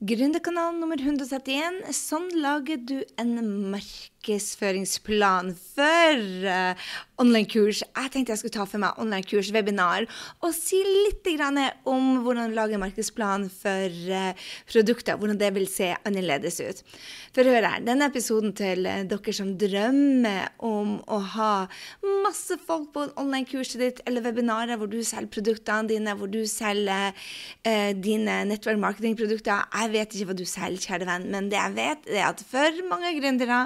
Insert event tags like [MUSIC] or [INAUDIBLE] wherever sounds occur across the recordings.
Gründerkanal nummer 171. Sånn lager du en markedsføringsplan for uh, online-kurs. Jeg tenkte jeg skulle ta for meg online-kurs, webinar, og si litt om hvordan lage lager markedsplan for uh, produkter. Hvordan det vil se annerledes ut. For hør her, denne episoden til uh, dere som drømmer om å ha masse folk på online-kurset ditt eller webinarer hvor du selger produktene dine, hvor du selger dine nettverk marketingprodukter. Vet ikke hva du selger, kjære venn, men det jeg vet, er at for mange gründere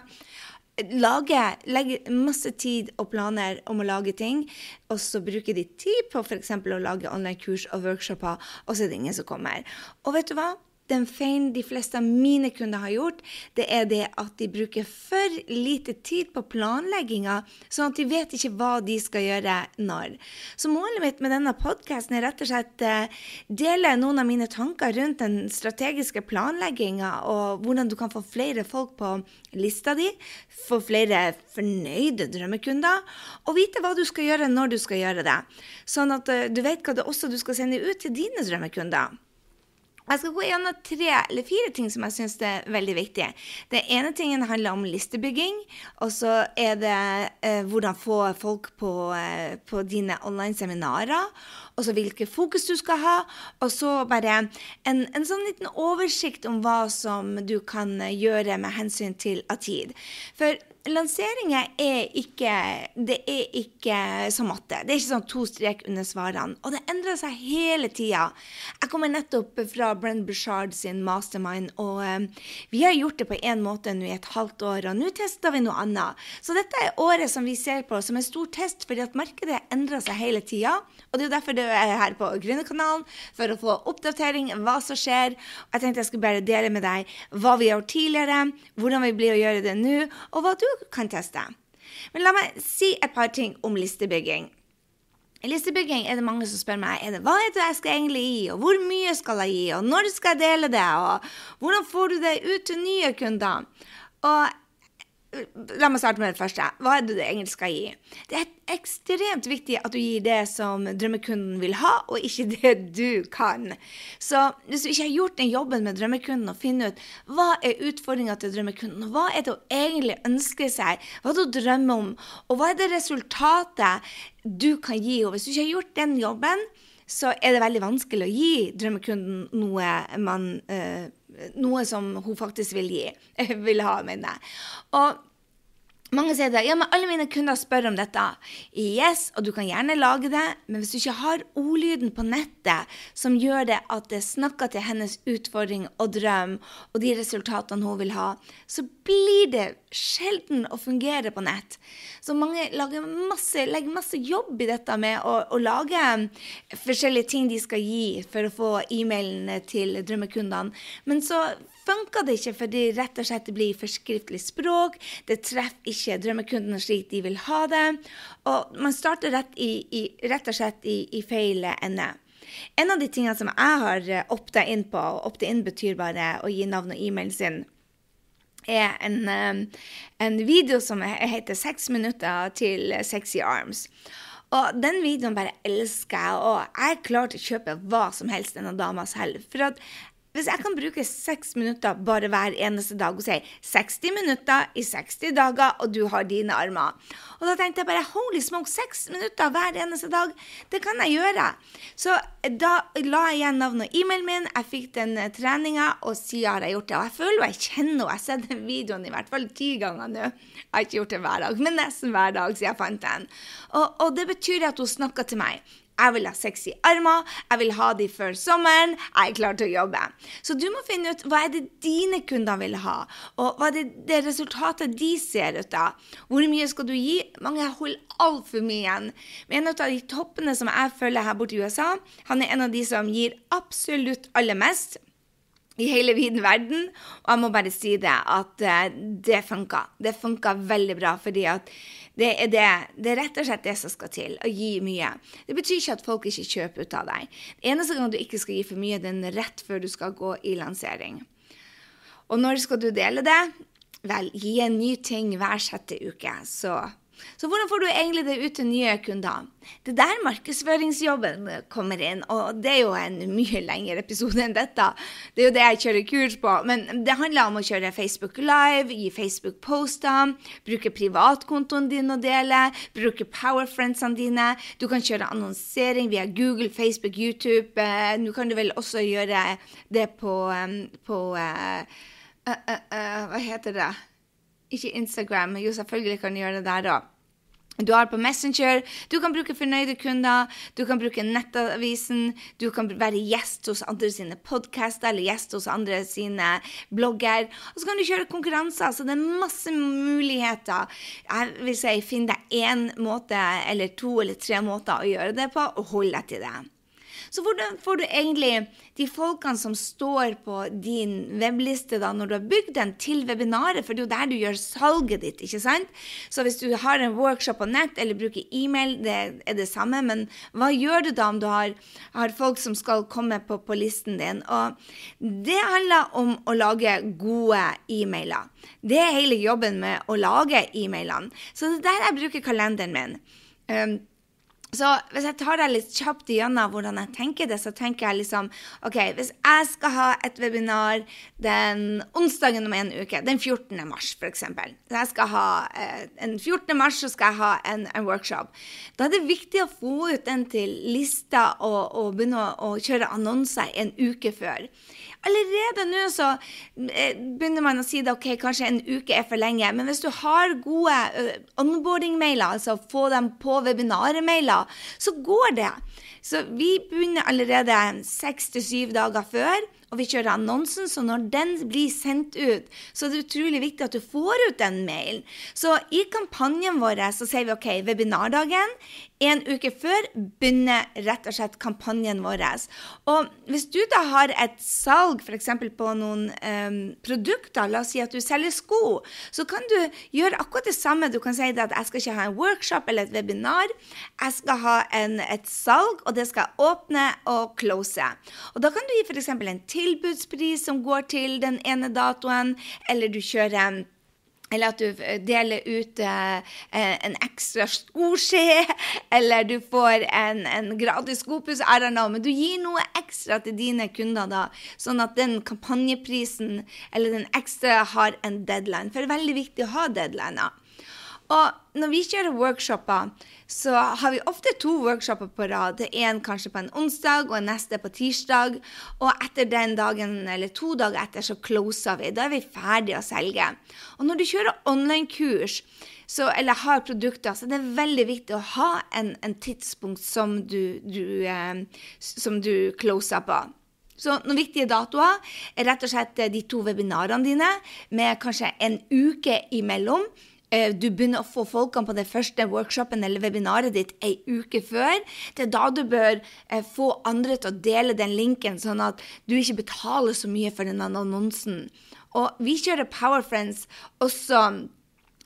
lager, legger masse tid og planer om å lage ting, og så bruker de tid på f.eks. å lage online-kurs og workshoper, og så er det ingen som kommer. Og vet du hva? Den feilen de fleste av mine kunder har gjort, det er det at de bruker for lite tid på planlegginga, sånn at de vet ikke hva de skal gjøre når. Så målet mitt med denne podkasten er rett og slett uh, dele noen av mine tanker rundt den strategiske planlegginga, og hvordan du kan få flere folk på lista di, få flere fornøyde drømmekunder, og vite hva du skal gjøre når du skal gjøre det. Sånn at uh, du vet hva det også du skal sende ut til dine drømmekunder. Jeg skal gå gjennom tre eller fire ting som jeg syns er veldig viktige. Den ene tingen handler om listebygging. Og så er det eh, hvordan få folk på, eh, på dine online-seminarer. Og så hvilke fokus du skal ha. Og så bare en, en, sånn liten oversikt om hva som du kan gjøre med hensyn til av tid. For lanseringer er ikke Det er ikke som matte. Det er ikke sånn to strek under svarene. Og det endrer seg hele tida. Jeg kommer nettopp fra Brenn Bushard sin mastermind, og um, vi har gjort det på én måte nå i et halvt år, og nå tester vi noe annet. Så dette er året som vi ser på som en stor test, fordi at markedet endrer seg hele tida. Og det er jo derfor du er her på Gründerkanalen, for å få oppdatering hva som skjer. Og jeg tenkte jeg skulle bare dele med deg hva vi har gjort tidligere, hvordan vi blir å gjøre det nå, og hva du kan teste. Men la meg si et par ting om listebygging. I listebygging er det mange som spør meg er det, hva er det jeg skal egentlig gi, og hvor mye skal jeg gi, og når skal jeg dele det, og hvordan får du det ut til nye kunder? Og La meg starte med det første. Hva er det du egentlig skal gi? Det er ekstremt viktig at du gir det som drømmekunden vil ha, og ikke det du kan. Så hvis du ikke har gjort den jobben med drømmekunden og finne ut hva er utfordringa til drømmekunden, hva er det hun egentlig ønsker seg, hva er det hun drømmer om, og hva er det resultatet du kan gi henne? Hvis du ikke har gjort den jobben, så er det veldig vanskelig å gi drømmekunden noe man øh, noe som hun faktisk vil gi. [LAUGHS] vil ha, mener jeg. Og mange sier det. Ja, men alle mine kunder spør om dette. Yes, og du kan gjerne lage det, men hvis du ikke har ordlyden på nettet som gjør det at det snakker til hennes utfordring og drøm og de resultatene hun vil ha, så blir det sjelden å fungere på nett. Så mange masse, legger masse jobb i dette med å, å, lage forskjellige ting de skal gi for å få e-mailene til drømmekundene. Men så funker det ikke fordi rett og slett det blir for skriftlig språk. Det treffer ikke drømmekundene slik de vil ha det. Og man starter rett, i, i, rett og slett i, i feil ende. En av de tingene som jeg har opta inn på, og opta inn betyr bare å gi navn og e-mail sin, er en, en video som heter 'Seks minutter til sexy arms'. Og den videoen bare elsker jeg, og jeg er klar til å kjøpe hva som helst denne dama selv. For at hvis jeg kan bruke seks minutter bare hver eneste dag og si 60 minutter i 60 dager, og du har dine armer Og da tenkte jeg bare holy smoke, seks minutter hver eneste dag, det kan jeg gjøre. Så da la jeg igjen navnet og e-mailen min, jeg fikk den eh, treninga, og siden har jeg gjort det. Og jeg føler jeg kjenner henne. Jeg har sett den videoen i hvert fall ti ganger nå. Jeg har ikke gjort det hver dag, men nesten hver dag siden jeg fant den. Og, og det betyr at hun snakker til meg. Jeg vil ha sexy armer, jeg vil ha de før sommeren, jeg er klar til å jobbe. Så du må finne ut hva er det dine kunder vil ha, og hva er det, det resultatet de ser ut av. Hvor mye skal du gi? Mange holder altfor mye igjen. Men en av de toppene som jeg følger her borte i USA, han er en av de som gir absolutt aller mest i hele viden verden. Og jeg må bare si det, at uh, det funka. Det funka veldig bra, fordi at det er, det, det er rett og slett det som skal til, å gi mye. Det betyr ikke at folk ikke kjøper ut av deg. Det eneste gang du ikke skal gi for mye, det er rett før du skal gå i lansering. Og når skal du dele det? Vel, gi en ny ting hver sjette uke, så Så hvordan får du egentlig det ut til nye kunder? Det er der markedsføringsjobben kommer inn, og det er jo en mye lengre episode enn dette. Det er jo det jeg kjører kurs på. Men det handler om å kjøre Facebook Live, gi Facebook-poster, bruke privatkontoen din å dele, bruke powerfriendsene dine. Du kan kjøre annonsering via Google, Facebook, YouTube. Eh, nå kan du vel også gjøre det på, på uh, uh, uh, Hva heter det? Ikke Instagram. Jo, selvfølgelig kan du gjøre det der òg. Du har på Messenger, du kan bruke fornøyde kunder, du kan bruke Nettavisen, du kan være gjest hos andre sine podcaster eller gjest hos andre sine blogger. Og så kan du kjøre konkurranser, så det er masse muligheter. Jeg vil si, Finn deg én måte eller to eller tre måter å gjøre det på, og hold deg til det. Så hvordan får du egentlig de folkene som står på din webliste da, når du har bygd den til webinaret, for det er jo der du gjør salget ditt, ikke sant? Så hvis du har en workshop på nett eller bruker e-mail, det er det samme, men hva gjør du da om du har, har folk som skal komme på, på listen din? Og det handler om å lage gode e-mailer. Det er hele jobben med å lage e-mailene. Så det er der jeg bruker kalenderen min. Um, så hvis jeg tar deg litt kjapt igjennom hvordan jeg tenker det, så tenker jeg liksom OK, hvis jeg skal ha et webinar den onsdagen om en uke, den 14. mars f.eks. Jeg eh, en 14. mars, så skal jeg ha en, en, workshop. Da er det viktig å få ut den til lista og, og begynne å kjøre annonser en uke før. Allerede nå så eh, begynner man å si det, ok, kanskje en uke er for lenge. Men hvis du har gode uh, onboarding-mailer, altså få dem på webinarer-mailer, så går det. Så vi begynner allerede seks til syv dager før og vi kjører annonsen, så når den blir sendt ut, så er det utrolig viktig at du får ut den mailen. Så i kampanjen vår så sier vi OK, webinardagen en uke før begynner rett og slett kampanjen vår. Og hvis du da har et salg f.eks. på noen um, produkter, la oss si at du selger sko, så kan du gjøre akkurat det samme. Du kan si at jeg skal ikke ha en workshop eller et webinar, jeg skal ha en, et salg, og det skal åpne og close. Og da kan du gi f.eks. en tilbudspris som går til den ene datoen, eller du kjører eller at du deler ut eh, en ekstra skoskje, [LAUGHS] eller du får en, en gratis don't know. Men du gir noe ekstra til dine kunder, da, sånn at den kampanjeprisen eller den ekstra har en deadline. For det er veldig viktig å ha deadliner. Og når vi kjører workshoper, så har vi ofte to workshoper på rad. En kanskje på en onsdag og en neste på tirsdag. Og etter den dagen, eller to dager etter, så closer vi. Da er vi ferdige å selge. Og når du kjører online-kurs, eller har produkter, så det er veldig viktig å ha en, en tidspunkt som du, du, eh, som du closer på. Så noen viktige datoer er rett og slett de to webinarene dine med kanskje en uke imellom. Eh, du begynner å få folkene på den første workshopen eller webinaret ditt ei uke før. Det er da du bør eh, få andre til å dele den linken, sånn at du ikke betaler så mye for den annonsen. Og vi kjører Powerfriends også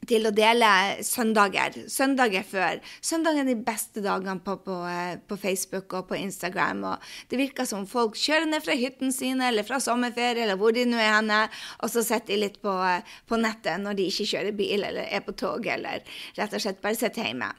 til å dele søndager. Søndager før. Søndager er de beste dagene på, på, eh, på, Facebook og på Instagram. Og det virker som folk kjører ned fra hytten sine eller fra sommerferie eller hvor de nå er henne, og så sitter de litt på, eh, på nettet når de ikke kjører bil eller er på tog eller rett og slett bare sitter hjemme.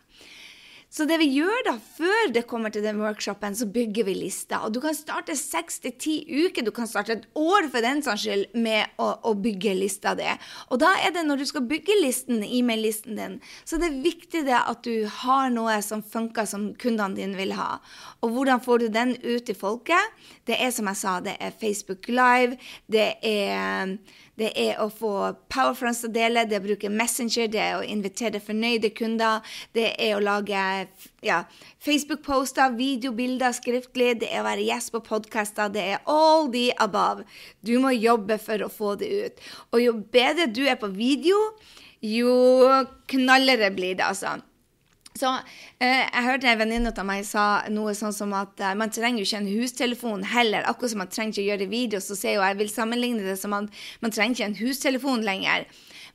Så det vi gjør da, før det kommer til den workshopen, så bygger vi lista. Og du kan starte seks til ti uker, du kan starte et år for den saks skyld, med å, å, bygge lista di. Og da er det når du skal bygge listen, e-mail-listen din, så det er viktig det at du har noe som funker som kundene dine vil ha. Og hvordan får du den ut til folket? Det er som jeg sa, det er Facebook Live, det er det er å få powerfronts å dele, det er å bruke Messenger, det er å invitere fornøyde kunder, det er å lage ja, Facebook-poster, videobilder skriftlig, det er å være gjest på podkaster, det er all the above. Du må jobbe for å få det ut. Og jo bedre du er på video, jo knallere blir det, altså. Så eh, Jeg hørte en venninne av meg sa noe sånn som at eh, man trenger jo ikke en hustelefon heller. Akkurat som man trenger ikke å gjøre video, så ser jo jeg vil sammenligne det som at man trenger ikke en hustelefon lenger.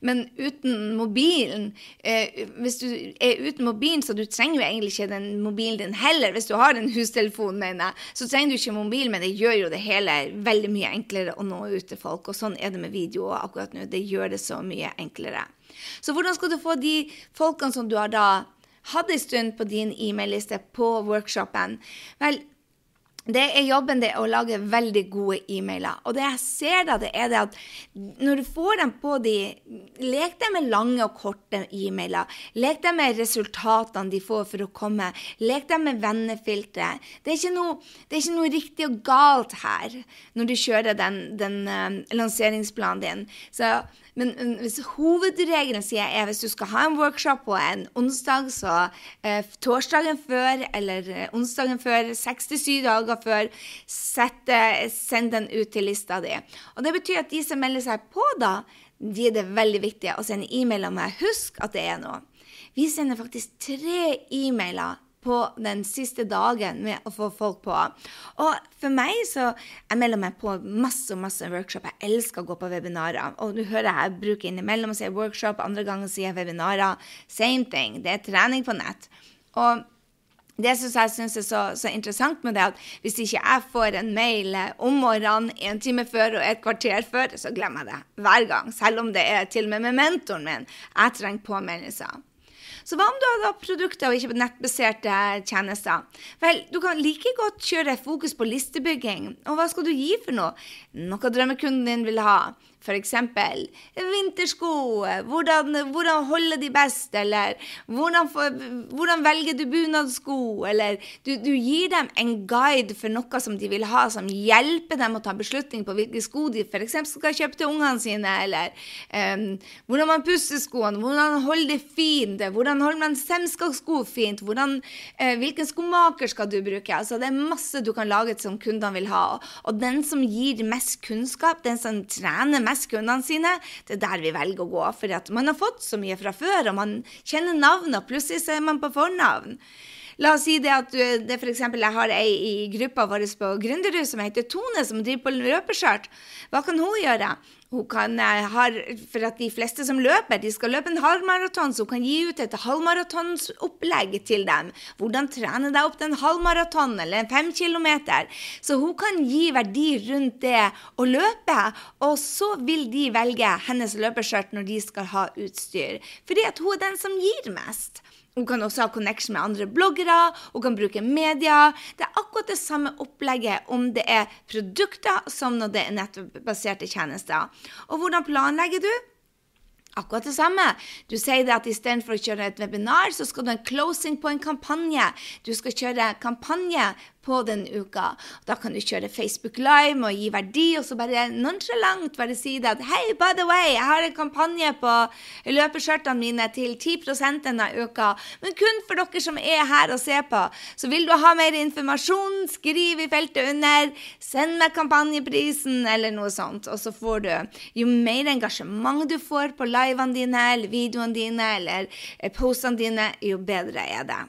men uten mobilen eh, Hvis du er uten mobilen, så du trenger jo egentlig ikke den mobilen din heller. Hvis du har en hustelefon, mener jeg, så trenger du ikke mobil, men det gjør jo det hele veldig mye enklere å nå ut til folk. Og sånn er det med video akkurat nå. Det gjør det så mye enklere. Så hvordan skal du få de folkene som du har da hatt en stund på din e-mail-liste på workshopen? Vel, det er jobben det å lage veldig gode e-mailer. Og det jeg ser da, det er det at når du får dem på de Lek dem med lange og korte e-mailer. Lek dem med resultatene de får for å komme. Lek dem med vennefiltre. Det er ikke noe, er ikke noe riktig og galt her når du kjører den, den uh, lanseringsplanen din. Så men, hvis hovedregelen sier er hvis du skal ha en workshop på en onsdag, så eh, torsdagen før eller eh, onsdagen før, 67 dager før, sette, send den ut til lista di. Og det betyr at de som melder seg på da, de er det veldig viktig å sende e-mail om. Husk at det er noe. Vi sender faktisk tre e-mailer på den siste dagen med å få folk på. Og for meg så Jeg melder meg på masse masse workshop. Jeg elsker å gå på webinarer. Og du hører jeg bruker innimellom å si workshop, andre ganger sier jeg webinarer. Same thing. Det er trening på nett. Og det syns jeg synes er så, så, interessant med det, at hvis ikke jeg får en mail om morgenen en time før og et kvarter før, så glemmer jeg det hver gang. Selv om det er til og med med mentoren min. Jeg trenger påminnelser. Så hva om du har produkter og ikke nettbaserte tjenester? Vel, du kan like godt kjøre fokus på listebygging. Og hva skal du gi for noe? Noe drømmekunden din vil ha. F.eks. vintersko. Hvordan, hvordan holde de best? Eller hvordan, hvordan velger du bunadsko? Eller du, du, gir dem en guide for noe som de vil ha, som hjelper dem å ta beslutning på hvilke sko de f.eks. skal kjøpe til ungene sine. Eller um, hvordan man pusser skoene, hvordan holder det fint, hvordan holder man semskasko fint, hvordan, uh, hvilken skomaker skal du bruke? Altså, det er masse du kan lage som kundene vil ha. Og den som gir mest kunnskap, den som trener mest mest kundene sine, det er der vi velger å gå. For man har fått så mye fra før, og man kjenner navn, og plutselig så er man på fornavn. La oss si det at du, det for eksempel, jeg har ei i gruppa vår på Gründerhus som heter Tone, som driver på løpeskjørt. Hva kan hun gjøre? Hun kan har, ha, for at De fleste som løper, de skal løpe en halvmaraton, så hun kan gi ut et halvmaratonsopplegg til dem. Hvordan trene deg opp til en halvmaraton eller en fem kilometer. Så hun kan gi verdi rundt det å løpe, og så vil de velge hennes løpeskjørt når de skal ha utstyr. Fordi at hun er den som gir mest. Hun kan også ha connection med andre bloggere, hun kan bruke media. Det er akkurat det samme opplegget om det er produkter som når det er nettbaserte tjenester. Og hvordan planlegger du? Akkurat det samme. Du sier det at istedenfor å kjøre et webinar, så skal du ha en closing på en kampanje. Du skal kjøre kampanje på den uka. Da kan du kjøre Facebook Live og gi verdi, og så bare nonchalant bare si det at hei, by the way, jeg har en kampanje på løpeskjørtene mine til 10% denne uka, men kun for dere som er her og ser på. Så vil du ha mer informasjon, skriv i feltet under, send meg kampanjeprisen, eller noe sånt. Og så får du Jo mer engasjement du får på livene dine, eller videoene dine, eller postene dine, jo bedre er det.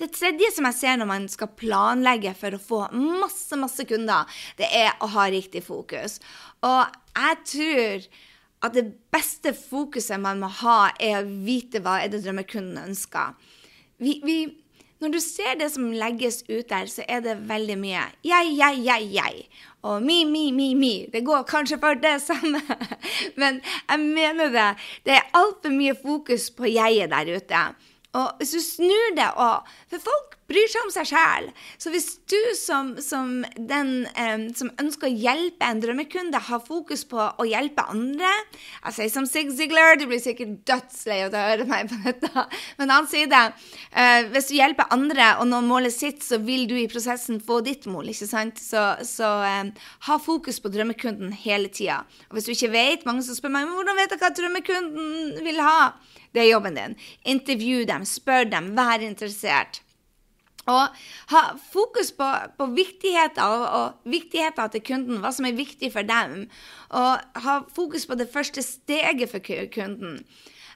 Det tredje som jeg ser når man skal planlegge for å få masse, masse kunder, det er å ha riktig fokus. Og jeg tror at det beste fokuset man må ha, er å vite hva er det drømmekunden ønsker. Vi, vi, når du ser det som legges ut der, så er det veldig mye jeg, jeg, jeg, jeg. Og mi, mi, mi, mi. Det går kanskje for det samme, [LAUGHS] men jeg mener det. Det er altfor mye fokus på jeget der ute. Og hvis du snur det og For folk bryr seg om seg sjæl. Så hvis du som, som den um, som ønsker å hjelpe en drømmekunde, har fokus på å hjelpe andre Jeg sier som Sig Ziglar, du blir sikkert dødslei av å høre meg på dette, men han sier det. Uh, hvis du hjelper andre og når målet sitt, så vil du i prosessen få ditt mål, ikke sant? Så, så um, ha fokus på drømmekunden hele tida. Og hvis du ikke vet, mange som spør meg hvordan vet jeg hva drømmekunden vil ha? Det er jobben din. Intervju dem, spør dem, vær interessert. Og ha fokus på, på viktigheter og, og viktigheter til kunden, hva som er viktig for dem. Og ha fokus på det første steget for kunden.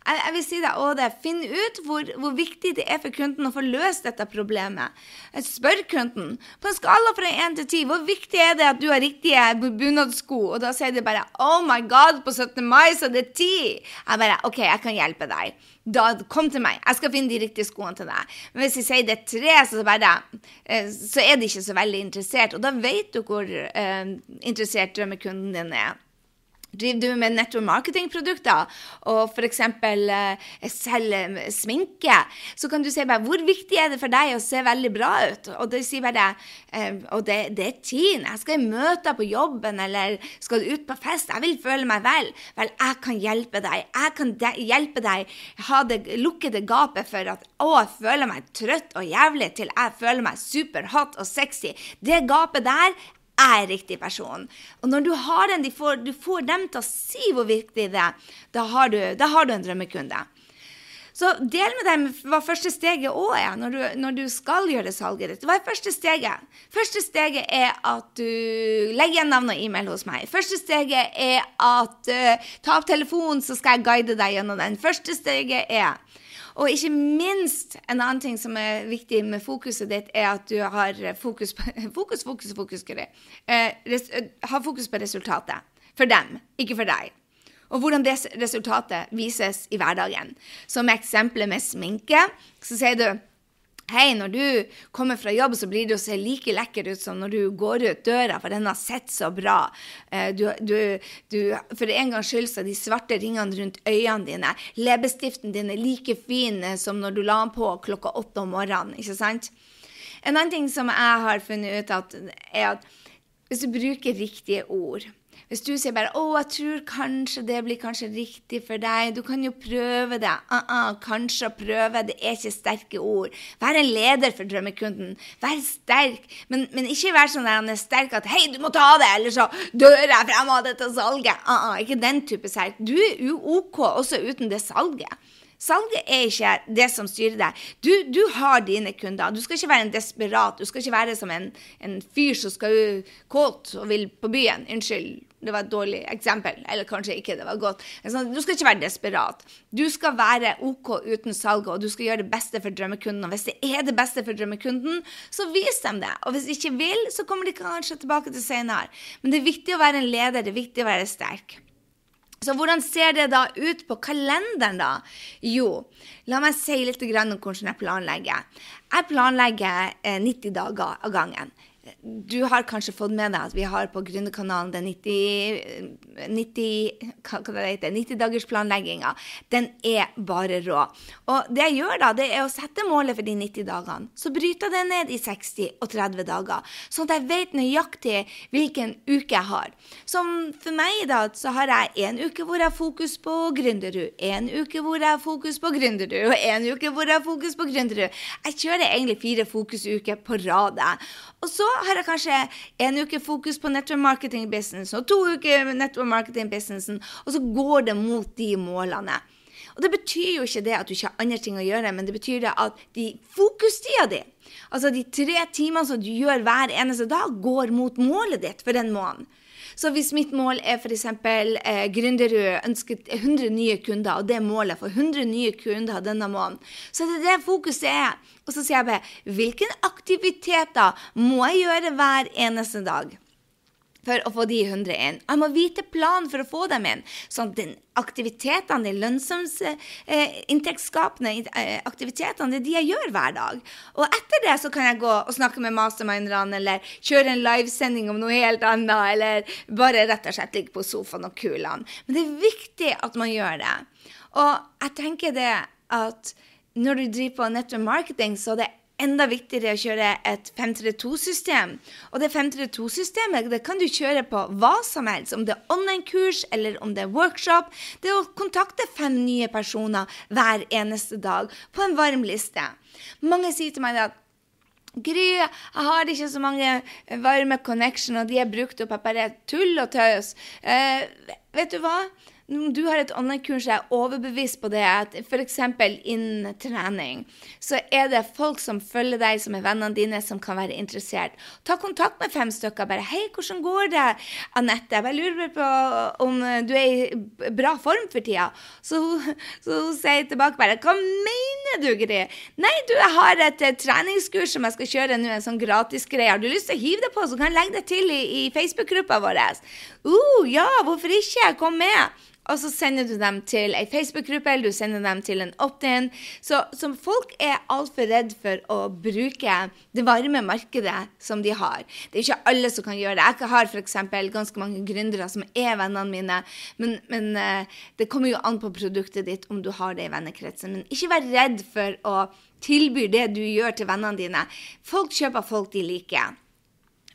Jeg, jeg vil si det det. Finn ut hvor, hvor, viktig det er for kunden å få løst dette problemet. Spør kunden. På en skala fra 1 til 10, hvor viktig er det at du har riktige bunadsko? Og da sier de bare Oh my God, på 17. mai så det er 10! Jeg bare OK, jeg kan hjelpe deg. Da, kom til meg. Jeg skal finne de riktige skoene til deg. Men hvis jeg sier det er tre, så, bare, eh, så er de ikke så veldig interessert. Og da vet du hvor eh, interessert drømmekunden din er. Driver du med network marketing-produkter og f.eks. Eh, selger sminke, så kan du si bare hvor viktig er det for deg å se veldig bra ut? Og de sier bare eh, og det, det er tiden. Jeg skal i møter på jobben eller skal ut på fest. Jeg vil føle meg vel. Vel, jeg kan hjelpe deg. Jeg kan hjelpe deg ha det lukkede gapet for at å, jeg føler meg trøtt og jævlig til jeg føler meg superhot og sexy. Det gapet der er riktig person. Og når du har den, de får, du får dem til å si hvor viktig det er, da har du, da har du en drømmekunde. Så del med dem hva første steget òg er når du, når du, skal gjøre salget ditt. Hva er første steget? Første steget er at du legger igjen navn og e-mail hos meg. Første steget er at uh, ta opp telefonen, så skal jeg guide deg gjennom den. Første steget er og ikke minst en annen ting som er viktig med fokuset ditt, er at du har fokus på [LAUGHS] Fokus, fokus, fokus. Guri. eh, ha fokus på resultatet. For dem, ikke for deg. Og hvordan det resultatet vises i hverdagen. Som eksempelet med sminke, så sier du Hei, når du kommer fra jobb, så blir det å se like lekker ut som når du går ut døra, for den har sett så bra. Eh, du, du, du, for en gangs skyld så er de svarte ringene rundt øynene dine, leppestiften din er like fin eh, som når du la den på klokka åtte om morgenen. ikke sant? En annen ting som jeg har funnet ut, at, er at hvis du bruker riktige ord hvis du sier bare 'Å, jeg tror kanskje det blir kanskje riktig for deg', du kan jo prøve det. Uh -uh, kanskje prøve, det er ikke sterke ord. Vær en leder for drømmekunden. Vær sterk, men, men ikke vær sånn der han er sterk at 'hei, du må ta det', eller så 'dør jeg frem av dette salget'. Uh ikke den type sterk. Du er OK også uten det salget. Salget er ikke det som styrer deg. Du, du, har dine kunder. Du skal ikke være en desperat. Du skal ikke være som en, en fyr som skal kåt og vil på byen. Unnskyld, det var et dårlig eksempel. Eller kanskje ikke, det var godt. Du skal ikke være desperat. Du skal være OK uten salget, og du skal gjøre det beste for drømmekunden. Og hvis det er det beste for drømmekunden, så vis dem det. Og hvis de ikke vil, så kommer de kanskje tilbake til senere. Men det er viktig å være en leder. Det er viktig å være sterk. Så hvordan ser det da ut på kalenderen, da? Jo, la meg si litt om hvordan jeg planlegger. Jeg planlegger 90 eh, dager av gangen du har kanskje fått med deg at vi har på Gründerkanalen den 90, 90, hva det heter, 90-dagersplanlegginga. Den er bare rå. Og det jeg gjør da, det er å sette målet for de 90 dagene. Så bryter det ned i 60 og 30 dager, sånn at jeg vet nøyaktig hvilken uke jeg har. Som for meg da, så har jeg en uke hvor jeg har fokus på Gründerud, en uke hvor jeg har fokus på Gründerud, og en uke hvor jeg har fokus på Gründerud. Jeg kjører egentlig fire fokusuker på rad. Og så har jeg kanskje en uke fokus på network marketing business og to uker network marketing businessen, og så går det mot de målene. Og Det betyr jo ikke det at du ikke har andre ting å gjøre, men det betyr det at de fokustida di, altså de tre timene som du gjør hver eneste dag, går mot målet ditt for den måneden. Så hvis mitt mål er f.eks. Eh, Gründerud ønsker 100 nye kunder, og det er målet for 100 nye kunder denne måneden, så det er det fokuset er. Og så sier jeg bare hvilke aktiviteter må jeg gjøre hver eneste dag? For å få de 100 inn. Jeg må vite planen for å få dem inn. Sånn at aktivitetene, de lønnsomme, eh, eh, aktivitetene, det er de jeg gjør hver dag. Og etter det så kan jeg gå og snakke med masterminderne, eller kjøre en livesending om noe helt annet, eller bare rett og slett ligge på sofaen og kulene. Men det er viktig at man gjør det. Og jeg tenker det at når du driver på nettopp marketing, så det enda viktigere å kjøre et 532-system. Og det 532-systemet det kan du kjøre på hva som helst, om det er online-kurs eller om det er workshop. Det er å kontakte fem nye personer hver eneste dag på en varm liste. Mange sier til meg at Gry, jeg har ikke så mange varme connection, og de er brukt opp. Jeg bare tull og tøys. Eh, vet du hva? Om du har et online-kurs er overbevist på det, at f.eks. innen trening, så er det folk som følger deg, som er vennene dine, som kan være interessert. Ta kontakt med fem stykker. bare 'Hei, hvordan går det, Anette?' Jeg bare lurer på om du er i bra form for tida. Så, så hun sier tilbake bare 'Hva mener du, Gry?' 'Nei, du, jeg har et, et treningskurs som jeg skal kjøre nå, en sånn gratisgreie. Har du lyst til å hive det på, så kan jeg legge det til i, i Facebook-gruppa vår?' Uh, ja, hvorfor ikke? Kom med. Og så sender du dem til ei Facebook-gruppe, eller du sender dem til en opt-in. Så, så, folk er altfor redd for å bruke det varme markedet som de har. Det er ikke alle som kan gjøre det. Jeg har f.eks. ganske mange gründere som er vennene mine, men, men uh, det kommer jo an på produktet ditt om du har det i vennekretsen. Men ikke vær redd for å tilby det du gjør til vennene dine. Folk kjøper folk de liker.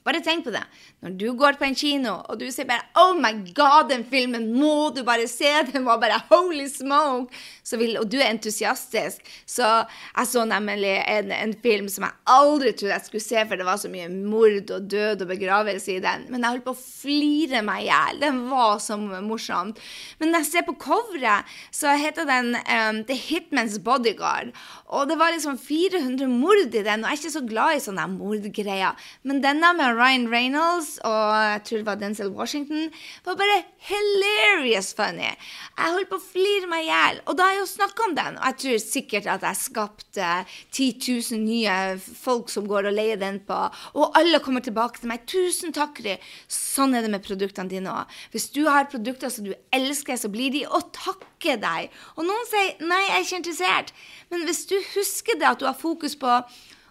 Bare tenk på det. Når du går på en kino, og du sier bare 'Oh my God, den filmen må du bare se!' Den var bare holy smoke! Vil, og du er entusiastisk. Så jeg så nemlig en, en, film som jeg aldri trodde jeg skulle se, for det var så mye mord og død og begravelse i den. Men jeg holdt på å flire meg i hjel. Den var så morsomt. Men når jeg ser på coveret, så heter den um, The Hitman's Bodyguard. Og det var liksom 400 mord i den, og jeg er ikke så glad i sånne mordgreier. Men denne med Ryan Reynolds og jeg tror det var Denzel Washington, var bare hilarious funny. Jeg holdt på å flire meg i hjel. Og da har jeg jo snakka om den, og jeg tror sikkert at jeg skapte 10 000 nye folk som går og leier den på, og alle kommer tilbake til meg. 'Tusen takk, Ry.' Sånn er det med produktene dine òg. Hvis du har produkter som du elsker, så blir de å takke deg. Og noen sier 'nei, jeg er ikke interessert'. Men hvis du husker det at du har fokus på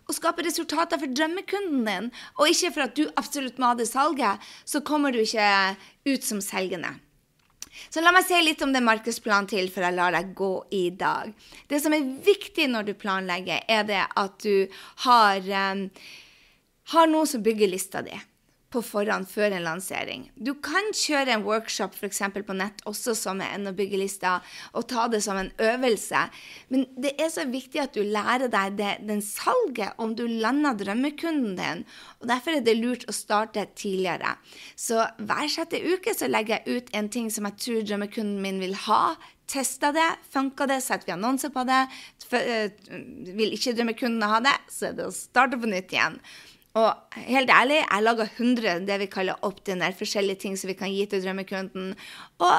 å skape resultater for drømmekunden din, og ikke for at du absolutt må ha det salget, så kommer du ikke ut som selgende. Så la meg si litt om den markedsplanen til før jeg lar deg gå i dag. Det som er viktig når du planlegger, er det at du har, um, har noe som bygger lista di på forhånd før en lansering. Du kan kjøre en workshop f.eks. på nett også som en å bygge og ta det som en øvelse. Men det er så viktig at du lærer deg det, den salget om du lander drømmekunden din. og Derfor er det lurt å starte tidligere. Så hver sjette uke så legger jeg ut en ting som jeg tror drømmekunden min vil ha. Testa det, funka det, setter vi annonser på det. Eh, vil ikke drømmekundene ha det, så er det å starte på nytt igjen. Og helt ærlig, jeg lager 100 det vi kaller opt-in-er, forskjellige ting som vi kan gi til drømmekunden. Og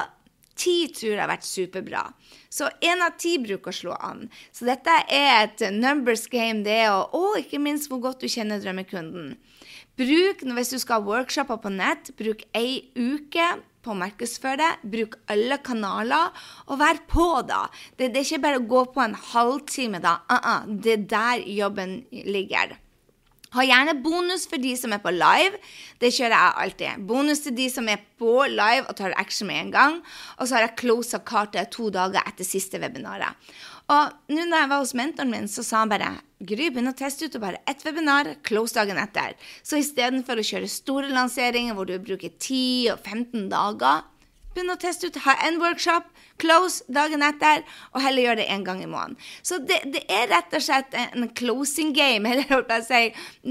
ti tror jeg har vært superbra. Så én av ti bruker å slå an. Så dette er et numbers game, det, og, og ikke minst hvor godt du kjenner drømmekunden. Bruk, hvis du skal ha workshoper på nett, bruk ei uke på å markedsføre det. Bruk alle kanaler, og vær på, da. Det, det, er ikke bare å gå på en halvtime, da. Uh -uh, det er der jobben ligger. Ha gjerne bonus for de som er på live. Det kjører jeg alltid. Bonus til de som er på live og tar action med en gang. Og så har jeg closa kartet to dager etter siste webinaret. Og nå når jeg var hos mentoren min, så sa han bare Gry, begynn å teste ut og bare ett webinar, close dagen etter. Så istedenfor å kjøre store lanseringer hvor du bruker 10 og 15 dager, begynn å teste ut, ha en workshop, Close dagen etter, og heller gjør det én gang i måneden. Så det, det, er rett og slett en closing game, [LAUGHS] eller jeg si.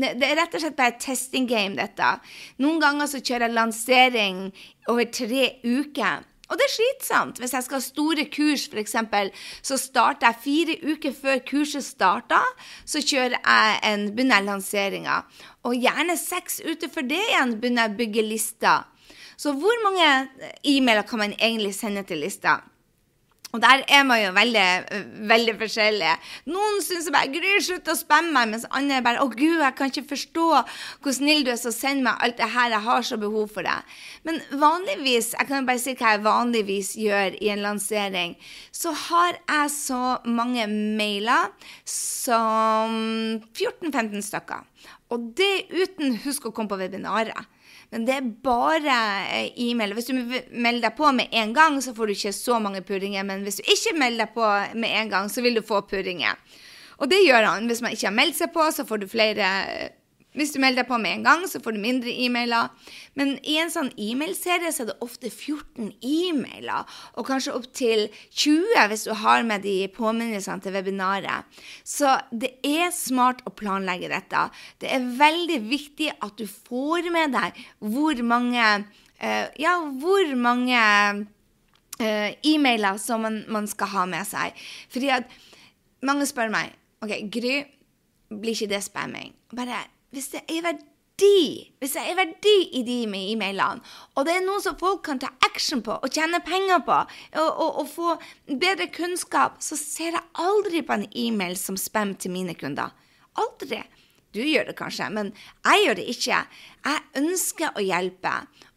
Det er rett og slett bare et testing game, dette. Noen ganger så kjører jeg lansering over tre uker. Og det er slitsomt. Hvis jeg skal ha store kurs, f.eks., så starter jeg fire uker før kurset starter. Så kjører jeg en, begynner lanseringa. Og gjerne seks uker for det igjen begynner jeg å bygge lister. Så hvor mange e-mailer kan man egentlig sende til lista? Og der er man jo veldig, veldig forskjellige. Noen syns bare 'Gry, slutt å spamme meg', mens andre bare 'Å, gud, jeg kan ikke forstå hvor snill du er som sender meg alt det her, jeg har så behov for det'. Men vanligvis, jeg kan jo bare si hva jeg vanligvis gjør i en lansering, så har jeg så mange mailer som 14-15 stykker. Og det uten husk å komme på webinaret. Men det er bare eh, e-mail. Hvis du melder deg på med en gang, så får du ikke så mange purringer. Men hvis du ikke melder deg på med en gang, så vil du få purringer. Og det gjør han. Hvis man ikke har meldt seg på, så får du flere hvis du melder deg på med en gang, så får du mindre e-mailer. Men i en sånn e-mailserie så er det ofte 14 e-mailer, og kanskje opptil 20 hvis du har med de påminnelsene til webinaret. Så det er smart å planlegge dette. Det er veldig viktig at du får med deg hvor mange uh, Ja, hvor mange uh, e-mailer som man, man, skal ha med seg. Fordi at mange spør meg OK, Gry, blir ikke det spamming? Bare, hvis det er verdi hvis det er verdi i de e-mailene, og det er noe som folk kan ta action på og tjene penger på, og, og, og få bedre kunnskap, så ser jeg aldri på en e-mail som spam til mine kunder. Aldri. Du gjør det kanskje, men jeg gjør det ikke. Jeg ønsker å hjelpe.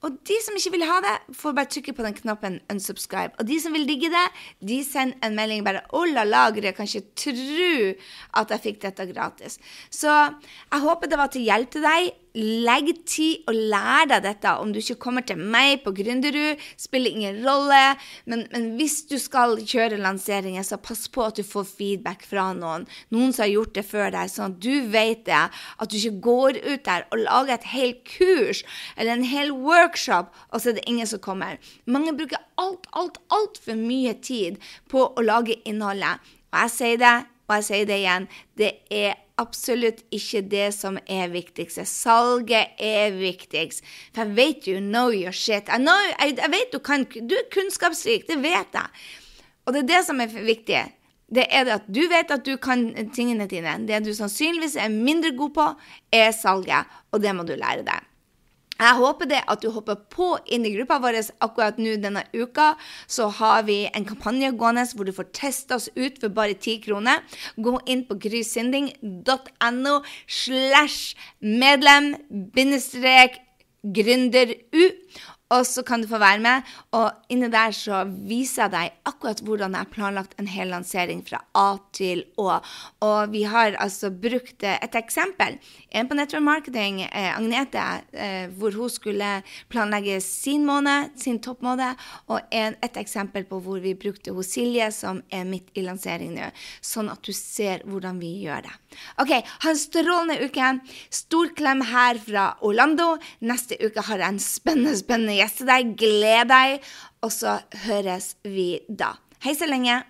Og de som ikke vil ha det, får bare trykke på den knappen 'unsubscribe'. Og de som vil digge det, de sender en melding bare 'Å la la, jeg kan ikke tro at jeg fikk dette gratis'. Så jeg håper det var til hjelp til deg. Legg tid og lær deg dette. Om du ikke kommer til meg på Gründerud, spiller ingen rolle. Men, men, hvis du skal kjøre lanseringer, så pass på at du får feedback fra noen. Noen som har gjort det før deg, sånn at du vet det. At du ikke går ut der og lager et helt kurs eller en hel workshop og så er det ingen som kommer. Mange bruker alt, alt, altfor mye tid på å lage innholdet. Og jeg sier det, og jeg sier det igjen, det er absolutt ikke det som er viktigst. Salget er viktigst. For jeg vet you know your shit. I know, I, jeg vet du kan Du er kunnskapsrik, det vet jeg. Og det er det som er viktig. Det er det at du vet at du kan tingene dine. Det du sannsynligvis er mindre god på, er salget, og det må du lære deg. Jeg håper det at du hopper på inn i gruppa vår akkurat nå denne uka. Så har vi en kampanje gående hvor du får teste oss ut for bare 10 kroner. Gå inn på grysynding.no slash medlem bindestrek gründeru. Og så kan du få være med. Og inni der så viser jeg deg akkurat hvordan jeg har planlagt en hel lansering fra A til Å. Og vi har altså brukt et eksempel. En på Network Marketing, eh, Agnete, eh, hvor hun skulle planlegge sin måned, sin toppmåned. Og en, et eksempel på hvor vi brukte hos Silje, som er midt i lansering nå. Sånn at du ser hvordan vi gjør det. OK, ha en strålende uke. Stor klem her fra Orlando. Neste uke har jeg en spennende, spennende gjest til deg. Gled deg. Og så høres vi da. Hei så lenge.